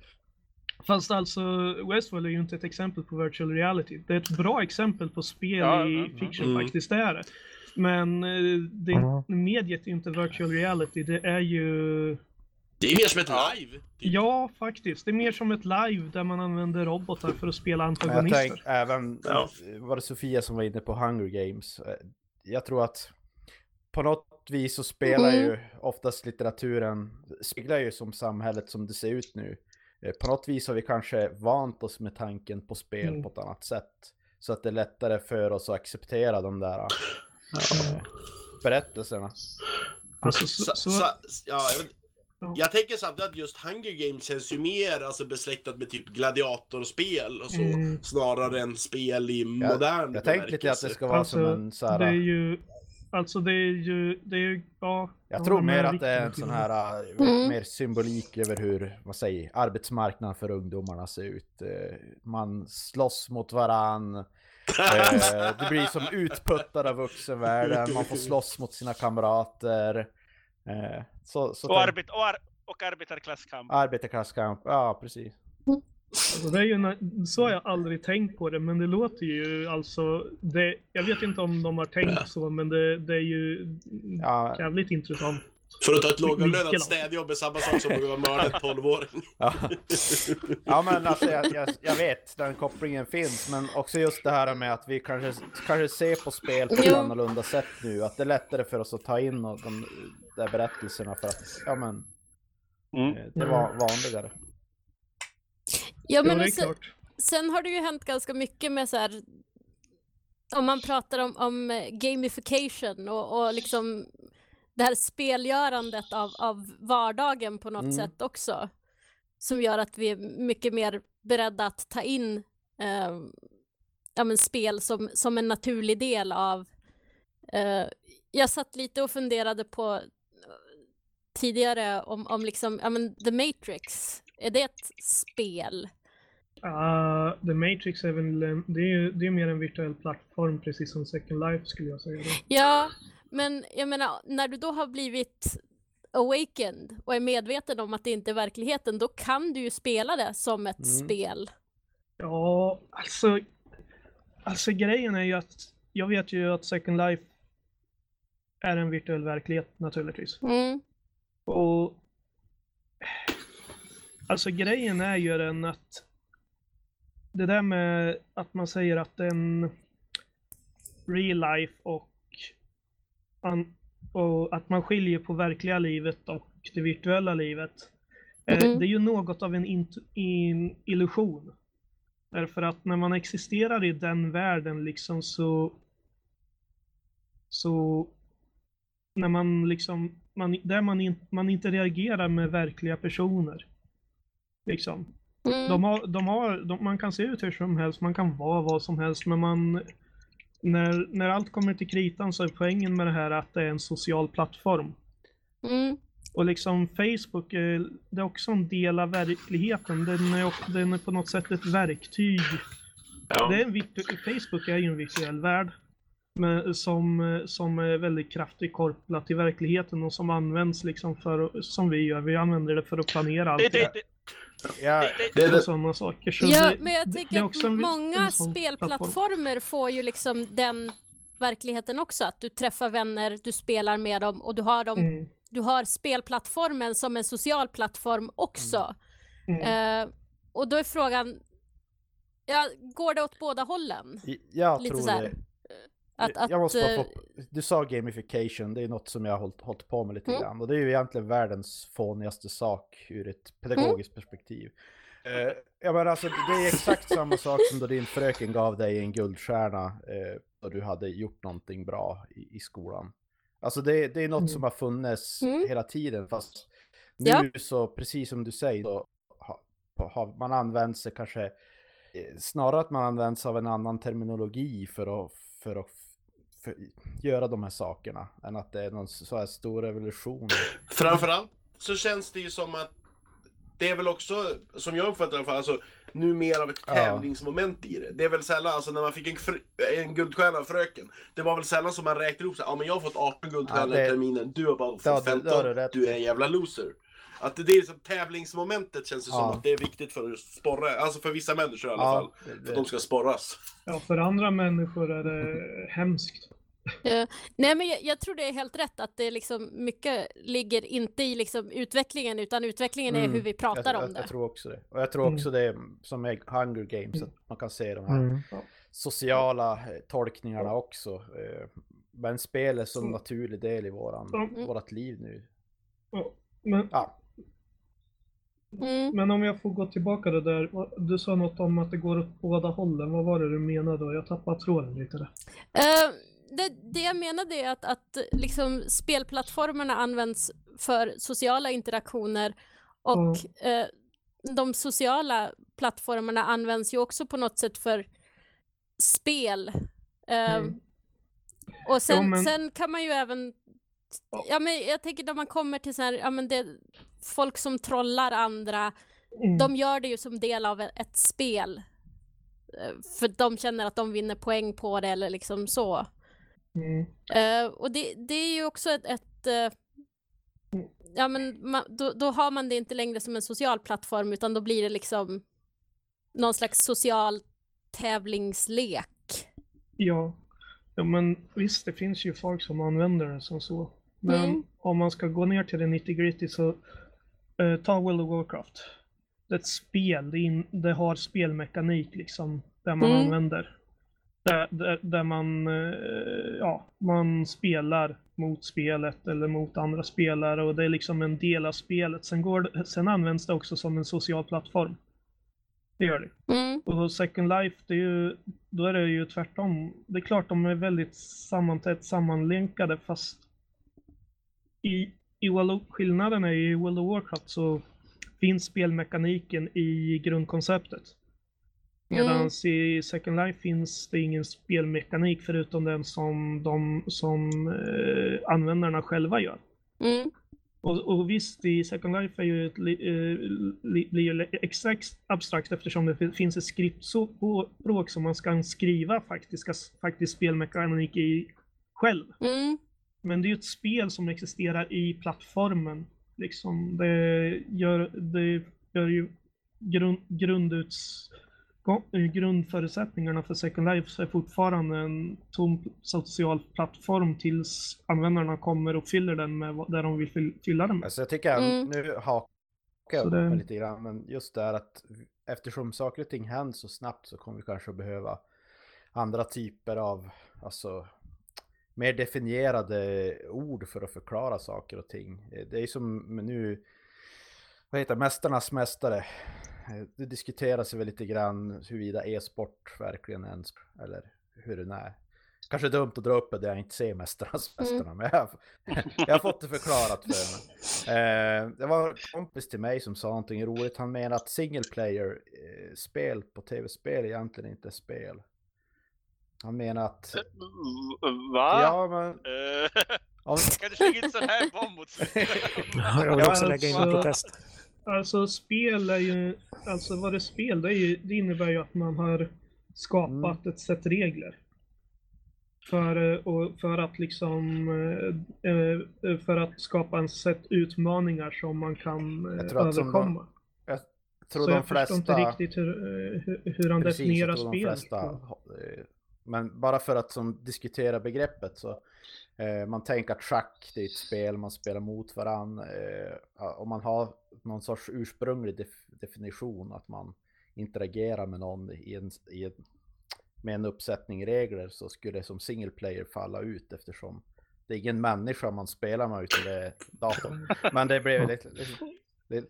Fast alltså, Westworld är ju inte ett exempel på virtual reality. Det är ett bra exempel på spel Ja, i ja, fiction Mm. faktiskt, det är det. Men eh, det, Ja. mediet är ju inte virtual reality, det är ju... Det är mer som ett live. Typ. Ja, faktiskt. Det är mer som ett live där man använder robotar för att spela Men jag antagonister. tänk, även, Ja. var det Sofia som var inne på Hunger Games? Eh, Jag tror att på något vis så spelar Mm. ju oftast litteraturen, speglar ju som samhället som det ser ut nu. Eh, På något vis har vi kanske vant oss med tanken på spel Mm. på ett annat sätt. Så att det är lättare för oss att acceptera de där eh, berättelserna. Alltså, Så, så, så, ja, jag, vet, jag tänker samtidigt att just Hunger Games känns ju mer alltså, besläktat med typ gladiatorspel och så, Mm. snarare än spel i modern Jag tänkte lite att det ska vara som Alltså, en så här, det är ju... Alltså det är ju... Det är ju ja, Jag tror mer att det är en sån här äh, Mm. mer symbolik över hur, vad säger, arbetsmarknaden för ungdomarna ser ut. Eh, Man slåss mot varann. Eh, Det blir som utputtad av vuxenvärlden. Man får slåss mot sina kamrater. Eh, Så, så Och, arbet, och, ar, och arbetarklasskamp. Arbetarklasskamp, ja precis. Alltså det är ju, en- så har jag aldrig tänkt på det, men det låter ju alltså... Det, jag vet inte om de har tänkt så, men det, det är ju Ja. jävligt intressant. För att ta ett lågavlönat städjobb är samma sak som att vara mörda en tolvåring. Ja. ja men alltså jag, jag, jag vet den kopplingen finns men också just det här med att vi kanske, kanske ser på spel på ett annorlunda sätt nu. Att det är lättare för oss att ta in de där berättelserna för att ja men Mm. eh, det var vanligare. Ja, Jo, men och sen, sen har det ju hänt ganska mycket med så här, om man pratar om, om gamification och, och liksom det här spelgörandet av, av vardagen på något Mm. sätt också. Som gör att vi är mycket mer beredda att ta in eh, ja, men spel som, som en naturlig del av... Eh, jag satt lite och funderade på eh, tidigare om, om liksom, ja men The Matrix, är det ett spel? Ah, The Matrix är väl en, det är ju det är mer en virtuell plattform precis som Second Life skulle jag säga. Då. Ja, men jag menar, när du då har blivit awakened och är medveten om att det inte är verkligheten, då kan du ju spela det som ett Mm. spel. Ja, alltså, alltså grejen är ju att jag vet ju att Second Life är en virtuell verklighet naturligtvis. Mm. Och alltså grejen är ju den att det där med att man säger att en real life och, och att man skiljer på verkliga livet och det virtuella livet. Mhm. Det är ju något av en in, illusion. Därför att när man existerar i den världen liksom så så när man liksom, man, där man, in, man inte reagerar med verkliga personer. Liksom. Mm. De har, de har, de, man kan se ut hur som helst, man kan vara vad som helst, men man, när, när allt kommer till kritan så är poängen med det här att det är en social plattform. Mm. Och liksom Facebook, är, det är också en del av verkligheten. Den är, också- den är på något sätt ett verktyg. Ja. Det är en virtu- Facebook är ju en virtuell värld. Men, som, som är väldigt kraftigt kopplad till verkligheten och som används liksom för, som vi gör, vi använder det för att planera allt Det, det, det, Ja, det, Det sådana saker. Så Ja, det, men jag tänker att många spelplattformar får ju liksom den verkligheten också, att du träffar vänner, du spelar med dem och du har, dem, Mm, du har spelplattformen som en social plattform också. mm. Eh, och då är frågan, ja, går det åt båda hållen? jag Lite tror så här, det. Att, att, jag måste bara eh, få, du sa gamification, det är något som jag har hållit, hållit på med lite Mm. grann. Och det är ju egentligen världens fånigaste sak ur ett pedagogiskt perspektiv. Eh, jag menar alltså, det är exakt samma sak som då din fröken gav dig en guldstjärna eh, då du hade gjort någonting bra i, i skolan. Alltså det, det är något Mm. som har funnits Mm. hela tiden fast nu Ja. så precis som du säger så har, har man använt sig kanske eh, snarare att man använder sig av en annan terminologi för att, för att för, göra de här sakerna än att det är någon så här stor revolution. Framförallt så känns det ju som att det är väl också, som jag uppfattar det i alla fall, alltså, nu mer av ett Ja. tävlingsmoment i det. Det är väl sällan, alltså när man fick en, en guldstjärna av fröken, det var väl sällan som man räknade ihop här, ja men jag har fått 18 guldstjärnor Ja, det- i terminen, du har bara fått Ja, det- 15, det har du rätt du är en jävla loser. Att det är liksom tävlingsmomentet känns det som Ja. att det är viktigt för att sporra, alltså för vissa människor i alla Ja, fall. det- För att det- de ska sporras. Ja, för andra människor är det hemskt. Nej men jag, jag tror det är helt rätt att det liksom mycket ligger inte i liksom utvecklingen utan utvecklingen är Mm. hur vi pratar jag, om jag, det. jag tror också det. Och jag tror Mm. också det är som är Hunger Games, att man kan se de här Mm. sociala eh, tolkningarna också. eh, Men spel är som Mm. naturlig del i våran, Mm. vårat liv nu. Ja, Men, Ja, Mm. men om jag får gå tillbaka det där. Du sa något om att det går åt båda hållen. Vad var det du menade då? Jag tappade tråden lite där. Eh, det, det jag menade är att, att liksom spelplattformarna används för sociala interaktioner och eh, de sociala plattformarna används ju också på något sätt för spel. Eh, Mm. Och sen, Jo, men- sen kan man ju även, ja men jag tänker när man kommer till så här, ja men det, folk som trollar andra, Mm. de gör det ju som del av ett spel. Eh, För de känner att de vinner poäng på det eller liksom så. Mm. Eh, och det, det är ju också ett... ett eh, ja, men ma, då, då har man det inte längre som en social plattform utan då blir det liksom någon slags social tävlingslek. Ja. ja, men visst det finns ju folk som använder det som så. Men Mm. om man ska gå ner till det 90 gritty så eh, ta World of Warcraft. Det är ett spel, det, in, det har spelmekanik liksom, där man Mm. använder. Där, där, där man, eh, ja, man spelar mot spelet eller mot andra spelare och det är liksom en del av spelet. Sen, går, det- sen används det också som en social plattform. Det gör det. Mm. Och Second Life, det är ju, då är det ju tvärtom. Det är klart de är väldigt sammantätt sammanlänkade fast i, i of, skillnaden är i World of Warcraft så finns spelmekaniken i grundkonceptet. Medan Mm. i Second Life finns det ingen spelmekanik förutom den som, de, som eh, användarna själva gör. Mm. Och, och visst, i Second Life är ju ett, eh, li, blir ju exakt abstrakt eftersom det fi- finns ett skriftspråk som man ska skriva faktiska, faktisk spelmekanik i själv. Mm. Men det är ju ett spel som existerar i plattformen. Liksom. Det gör, det gör ju grund, grunduts, grundförutsättningarna för Second Life är fortfarande en tom social plattform tills användarna kommer och fyller den med vad- där de vill fyll- fylla den med. Alltså jag tycker, Mm. nu hakar jag Så upp det- lite grann, men just det här att eftersom saker och ting händer så snabbt så kommer vi kanske att behöva andra typer av, alltså mer definierade ord för att förklara saker och ting. Eh, Det är som nu, vad heter Mästarnas mästare. Eh, Det diskuteras väl lite grann huruvida e-sport verkligen är en, sp- eller hur den är. Kanske dumt att dra upp det där jag inte ser Mästarnas Mm. mästarna, men jag, har- jag har fått det förklarat för mig. Eh, det var en kompis till mig som sa någonting roligt. Han menar att single player eh, spel på tv-spel egentligen inte är spel. Han menar att... Va? Ja, men... Eh, Om, kan du slänga in sån här bomb mot slutet? Ja, jag vill också lägga in en alltså- protest. Alltså spel är ju, alltså vad det är spel, det, är ju, det innebär ju att man har skapat ett sätt regler. För, eh, och för att liksom, eh, eh, för att skapa en sätt utmaningar som man kan eh, Jag tror att som överkomma. jag tror Så de jag förstår inte flesta... riktigt hur, eh, hur, hur han Precis, definierar de spel. flesta, eh, men bara för att som diskutera begreppet så eh, man tänker att schack det är ett spel, man spelar mot varann. Eh, ja, om man har någon sorts ursprunglig def definition att man interagerar med någon i en, i en, med en uppsättning regler så skulle det som single player falla ut eftersom det är ingen människa man spelar med utan det är datorn. Men det blev lite, lite, lite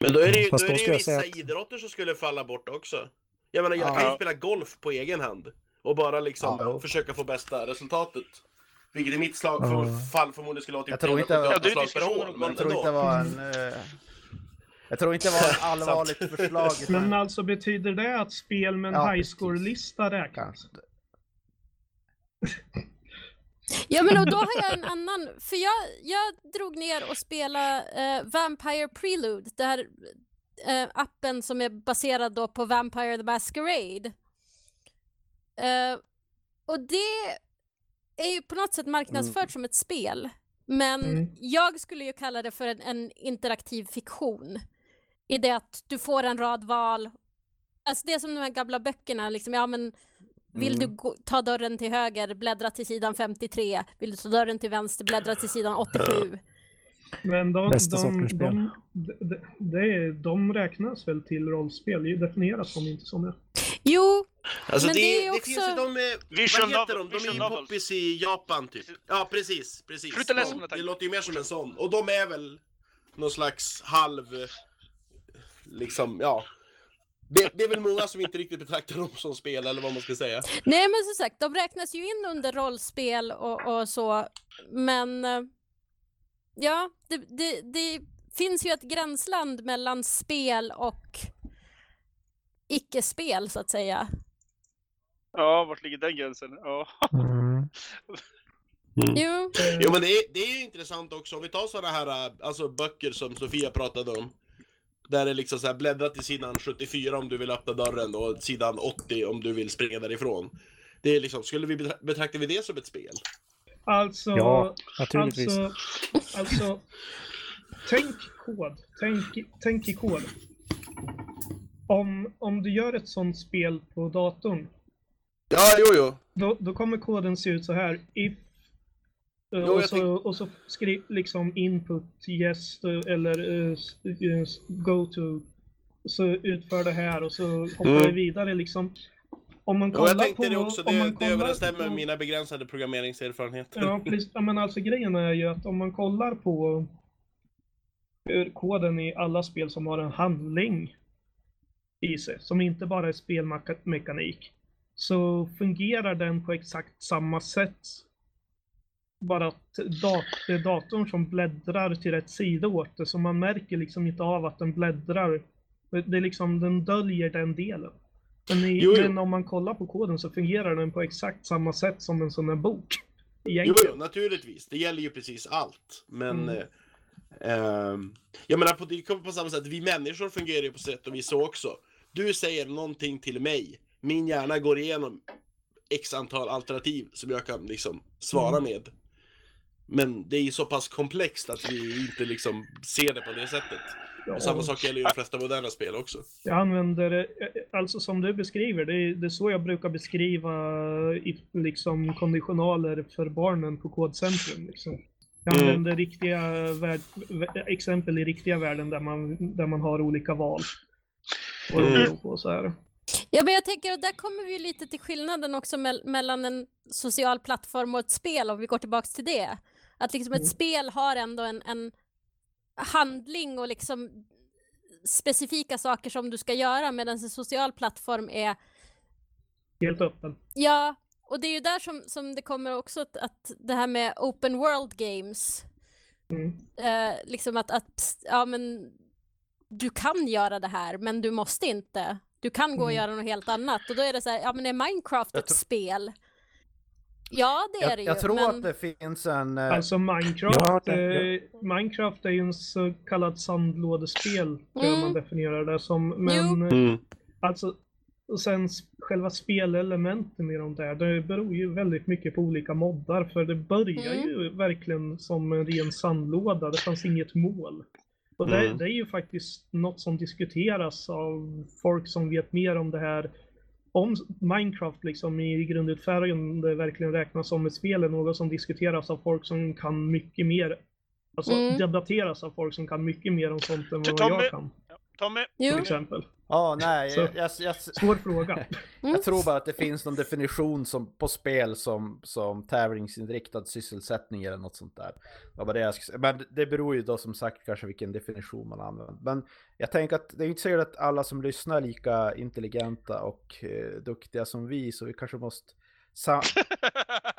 Men då är det ju, då är det ju vissa att- idrotter som skulle falla bort också. Jag menar, jag kan ju Ja. spela golf på egen hand. Och bara liksom Ja, försöka få bästa resultatet. Vilket i mitt slag Ja. för fall förmodligen skulle vara typ Jag tror inte- 378 Ja, det är slag per diskussioner år. om Men Jag tror ändå. inte det var en... Eh, jag tror inte det var ett allvarligt förslag. utan Men alltså betyder det att spel med en Ja, high score-lista räknas? kanske. Ja men och då har jag en annan, för jag, jag drog ner och spelade eh, Vampire Prelude, det här eh, appen som är baserad då på Vampire the Masquerade. Eh, och det är ju på något sätt marknadsfört som ett spel, men Mm. jag skulle ju kalla det för en, en interaktiv fiktion. I det att du får en rad val, alltså det är som de här gamla böckerna, liksom, ja men vill Mm. du gå, ta dörren till höger, bläddra till sidan 53. Vill du ta dörren till vänster, bläddra till sidan 87. Men de, Bästa de, de, de, de, de räknas väl till rollspel? Det definierat som inte som det. Jo, Alltså Men det, det är det också- finns ju de, Visual vad heter de? De är ju poppis i Japan typ. Ja precis, precis. Sluta läsa De-. Det låter ju mer som en sån. Och de är väl någon slags halv, liksom, ja. Det, det är väl många som inte riktigt betraktar dem som spel eller vad man ska säga. nej men som sagt, de räknas ju in under rollspel och, och så. Men eh, ja, det, det, det finns ju ett gränsland mellan spel och icke-spel så att säga. Ja, vart ligger den gränsen? Ja. Mm. Jo, Jo men det är, det är intressant också, om vi tar sådana här äh, alltså, böcker som Sofia pratade om. Där det liksom så här bläddra till sidan 74 om du vill öppna dörren och sidan 80 om du vill springa därifrån. Det är liksom, skulle vi betra- betraktar vi det som ett spel? Alltså, Ja, naturligtvis. alltså, alltså tänk kod. Tänk, tänk i kod. Om, om du gör ett sånt spel på datorn, Ja, jo, jo. då, då kommer koden se ut så här. If Eh, Jo, och, så, tänk- och så skriv liksom input yes eh, eller uh, go to. Så utför det här och så hoppar Mm. det vidare liksom. Om man kollar jag tänkte på... det också, om man det, det överensstämmer med mina begränsade programmeringserfarenheter. Ja, precis. Ja, men alltså grejen är ju att om man kollar på koden i alla spel som har en handling i sig, som inte bara är spelmekanik, så fungerar den på exakt samma sätt. Bara att dat det är datorn som bläddrar till rätt sida åt det, så man märker liksom inte av att den bläddrar. Det är liksom, den döljer den delen. Men, i, Jo, jo. men om man kollar på koden så fungerar den på exakt samma sätt som en sån här bok. Jo, jo, naturligtvis. Det gäller ju precis allt. Men... Mm. Eh, ehm, jag menar, på, det kommer på samma sätt. Vi människor fungerar ju på sätt och vis så också. Du säger någonting till mig. Min hjärna går igenom x antal alternativ som jag kan liksom svara Mm. med. Men det är ju så pass komplext att vi inte liksom ser det på det sättet. Och samma sak gäller ju de flesta moderna spel också. Jag använder, eh, alltså som du beskriver, det är, det är så jag brukar beskriva i, liksom konditionaler för barnen på Kodcentrum. Liksom. Jag Mm. använder riktiga värld, vä- exempel i riktiga världen där man, där man har olika val. Och Mm. mm. på så här. Ja, men jag tänker att där kommer vi lite till skillnaden också mell- mellan en social plattform och ett spel, om vi går tillbaks till det. Att liksom ett Mm. spel har ändå en, en handling och liksom specifika saker som du ska göra, medan en social plattform är Helt öppen. Ja, och det är ju där som, som det kommer också att, att det här med open world games, Mm. eh, liksom att, att ja, men, du kan göra det här, men du måste inte. Du kan gå och Mm. göra något helt annat. Och då är det så här, ja men är Minecraft ett spel? Ja, det är Jag, det ju. jag tror men... att det finns en... eh, Alltså Minecraft, Ja, det- eh, Minecraft är ju en så kallad sandlådespel, tror jag Mm. man definierar det som. Men Mm. Alltså, och sen själva spelelementen i de där, det beror ju väldigt mycket på olika moddar. För det börjar Mm. ju verkligen som en ren sandlåda, det fanns inget mål. Och det, Mm. det är ju faktiskt något som diskuteras av folk som vet mer om det här. Om Minecraft liksom i grundutfärgen det verkligen räknas som ett spel är något som diskuteras av folk som kan mycket mer. Alltså Mm. debatteras av folk som kan mycket mer om sånt än vad jag kan. Tommy, Jo. Till exempel. Ja, nej, Så- jag, jag, jag, Svår fråga. Mm. jag tror bara att det finns någon definition som, på spel som, som tävlingsinriktad sysselsättning eller något sånt där. Det var det jag skulle säga. Men det beror ju då som sagt kanske vilken definition man använder. Men jag tänker att det är inte säkert att alla som lyssnar är lika intelligenta och eh, duktiga som vi, så vi kanske måste...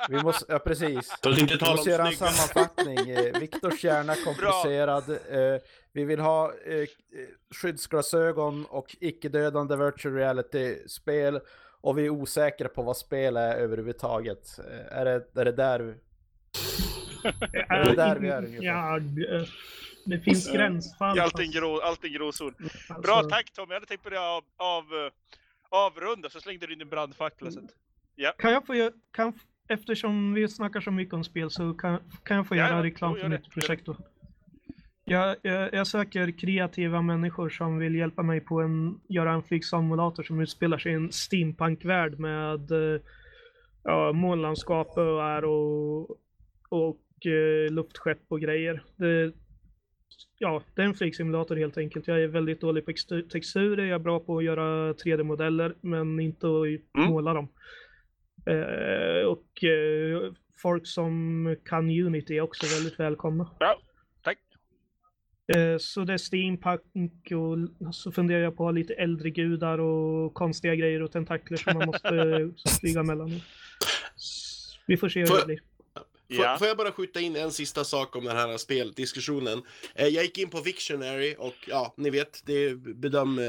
Vi måste, ja precis. Vi måste göra en snygga. sammanfattning. Eh, Viktors hjärna komplicerad. Eh, vi vill ha eh, eh, skyddsglasögon och icke-dödande virtual reality-spel. Och vi är osäkra på vad spel är överhuvudtaget. Eh, är, det, är det där... Är det där vi är ungefär? Ja, det- det finns gränsfall. allting, grå, allting gråzon. alltså, Bra, tack Tommy. Jag hade tänkt börja av, av, eh, avrunda, så slängde du in en brandfackla. så att- Kan jag få göra, kan, eftersom vi snackar så mycket om spel så kan, kan jag få Ja, göra ja. reklam för det, mitt projekt då? Jag, jag, jag söker kreativa människor som vill hjälpa mig på en, göra en flygsimulator som utspelar sig i en steampunkvärld med eh, ja, månlandskap, öar och, och eh, luftskepp och grejer. Det, ja, det är en flygsimulator helt enkelt. Jag är väldigt dålig på extu- texturer, jag är bra på att göra 3D-modeller men inte att Mm. måla dem. Eh, och eh, folk som kan Unity är också väldigt välkomna. Eh, så det är steampunk och så funderar jag på att ha lite äldre gudar och konstiga grejer och tentakler som man måste eh, flyga mellan. S- Vi får se hur Får- det blir. Ja. får jag bara skjuta in en sista sak om den här speldiskussionen? Eh, jag gick in på Victionary och ja, ni vet, det bedöm eh,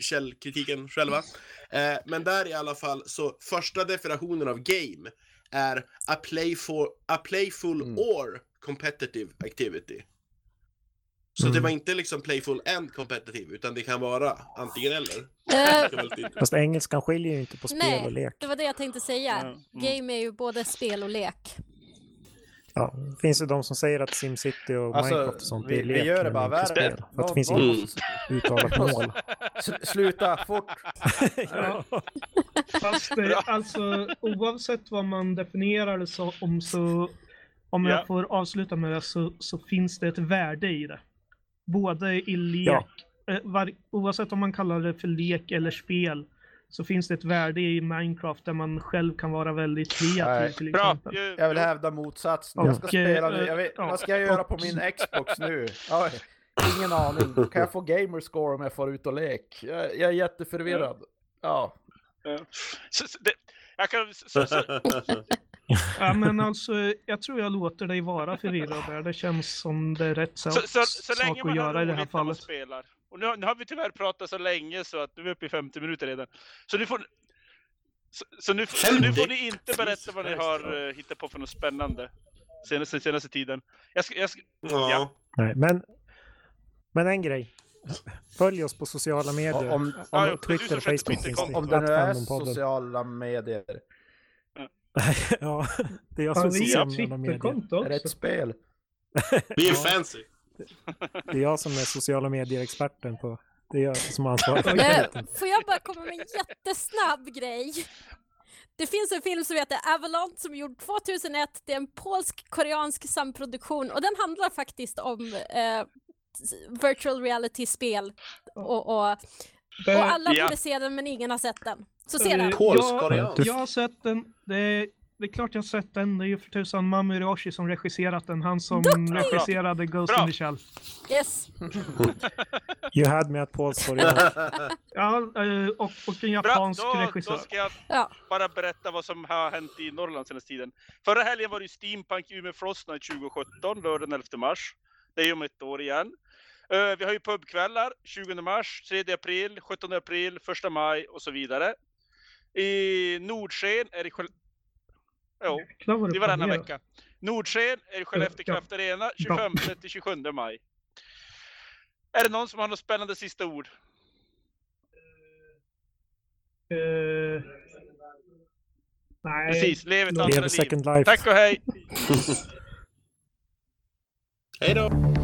källkritiken själva. Eh, men där i alla fall, så första definitionen av game är a, playful, a playful Mm. or competitive activity. Så Mm. det var inte liksom playful and competitive, utan det kan vara antingen eller. Eh. Fast engelskan skiljer ju inte på spel Nej. och lek. det var det jag tänkte säga. Mm. Game är ju både spel och lek. Ja, det finns ju de som säger att SimCity och Alltså, Minecraft och sånt vi- är vi lek, gör det bara värre. spel. För att det finns Mm. inget uttalat mål. S- sluta fort! Ja. Fast det, alltså oavsett vad man definierar det som så om Ja. jag får avsluta med det så, så finns det ett värde i det. Både i lek, Ja. eh, var, oavsett om man kallar det för lek eller spel, så finns det ett värde i Minecraft där man själv kan vara väldigt kreativ Nej. till Bra! exempel. Jag vill hävda motsatsen. Jag ska Och, spela eh, nu. Jag vet, vad ska jag göra på min Xbox nu? Oj, ingen aning. Kan jag få gamerscore om jag får ut och lek? Jag, jag är jätteförvirrad. Ja. Ja. Så, så, det, jag kan, så, så, Ja, men alltså, jag tror jag låter dig vara förvirrad där. Det känns som det är rätt så, så, så länge sak att göra i det här fallet. spelar. Och nu, har- nu har vi tyvärr pratat så länge så att nu är vi uppe i 50 minuter redan. Så nu får, så, så nu, så nu får ni inte berätta vad ni har uh, hittat på för något spännande senaste, senaste tiden. Jag ska, jag ska, Ja. Nej, men, men en grej. Följ oss på sociala medier. Och Om, Ja, om, jo, Twitter, Facebook, Twitter-kontot. Insta. om det nu är sociala medier. ja, det är jag som sociala medier. Twitterkonto Är det ett också? spel? Vi är Ja. fancy. Det är jag som är sociala medier-experten på. Det är jag som har ansvar för det. Får jag bara komma med en jättesnabb grej? Det finns en film som heter Avalon som är gjord 2001. Det är en polsk-koreansk samproduktion och den handlar faktiskt om eh, virtual reality-spel. Och, och, och alla Ja. borde se den men ingen har sett den. Så se Eh, den. Polsk-koreansk. Jag, jag har sett den. Det är, det är klart jag har sett den. Det är ju för tusan Mamu Hiroshi som regisserat den. Han som Duktig! regisserade Ghost Bra. in the Shell. Yes. You had me at korean. Ja, eh, och, och en bra, japansk då, regissör. då ska jag Ja. bara berätta vad som har hänt i Norrland senaste tiden. Förra helgen var det ju Steampunk Umeå Frost Night 2017, lördag den 11 mars. Det är ju om ett år igen. Eh, vi har ju pubkvällar 20 mars, 3 april, 17 april, 1 maj och så vidare. I Nordsken är det själv... Jo, det är varannan vecka. Nordsken är det Skellefteå. Kraft Arena Bra. 25 till 27 maj. Är det någon som har något spännande sista ord? Eh, nej. Precis, lev ett andra liv. Tack och hej! Hej då!